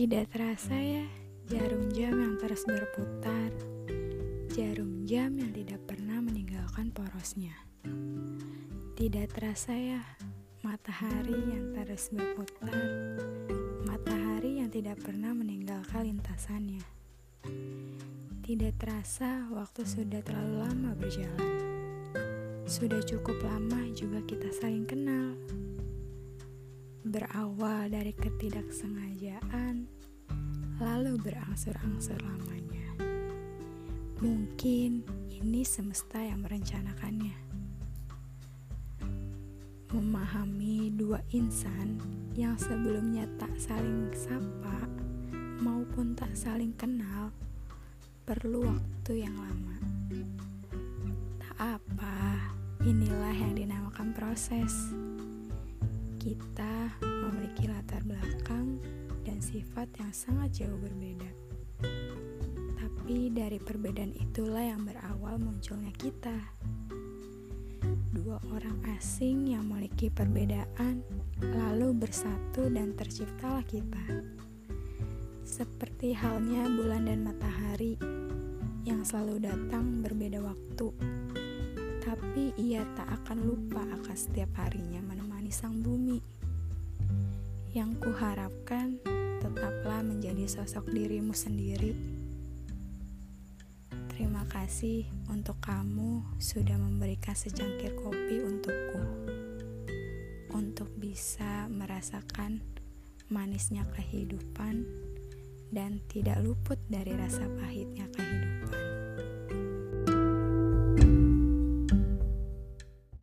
Tidak terasa ya, jarum jam yang terus berputar, jarum jam yang tidak pernah meninggalkan porosnya. Tidak terasa ya, matahari yang terus berputar, matahari yang tidak pernah meninggalkan lintasannya. Tidak terasa waktu sudah terlalu lama berjalan. Sudah cukup lama juga kita saling kenal dari ketidaksengajaan, lalu berangsur-angsur lamanya. Mungkin ini semesta yang merencanakannya. Memahami dua insan yang sebelumnya tak saling sapa maupun tak saling kenal perlu waktu yang lama. Tak apa, inilah yang dinamakan proses. Kita sifat yang sangat jauh berbeda. Tapi dari perbedaan itulah yang berawal munculnya kita. Dua orang asing yang memiliki perbedaan lalu bersatu dan terciptalah kita. Seperti halnya bulan dan matahari yang selalu datang berbeda waktu. Tapi ia tak akan lupa akan setiap harinya menemani sang bumi. Yang kuharapkan tetaplah menjadi sosok dirimu sendiri. Terima kasih untuk kamu sudah memberikan secangkir kopi untukku. Untuk bisa merasakan manisnya kehidupan dan tidak luput dari rasa pahitnya kehidupan.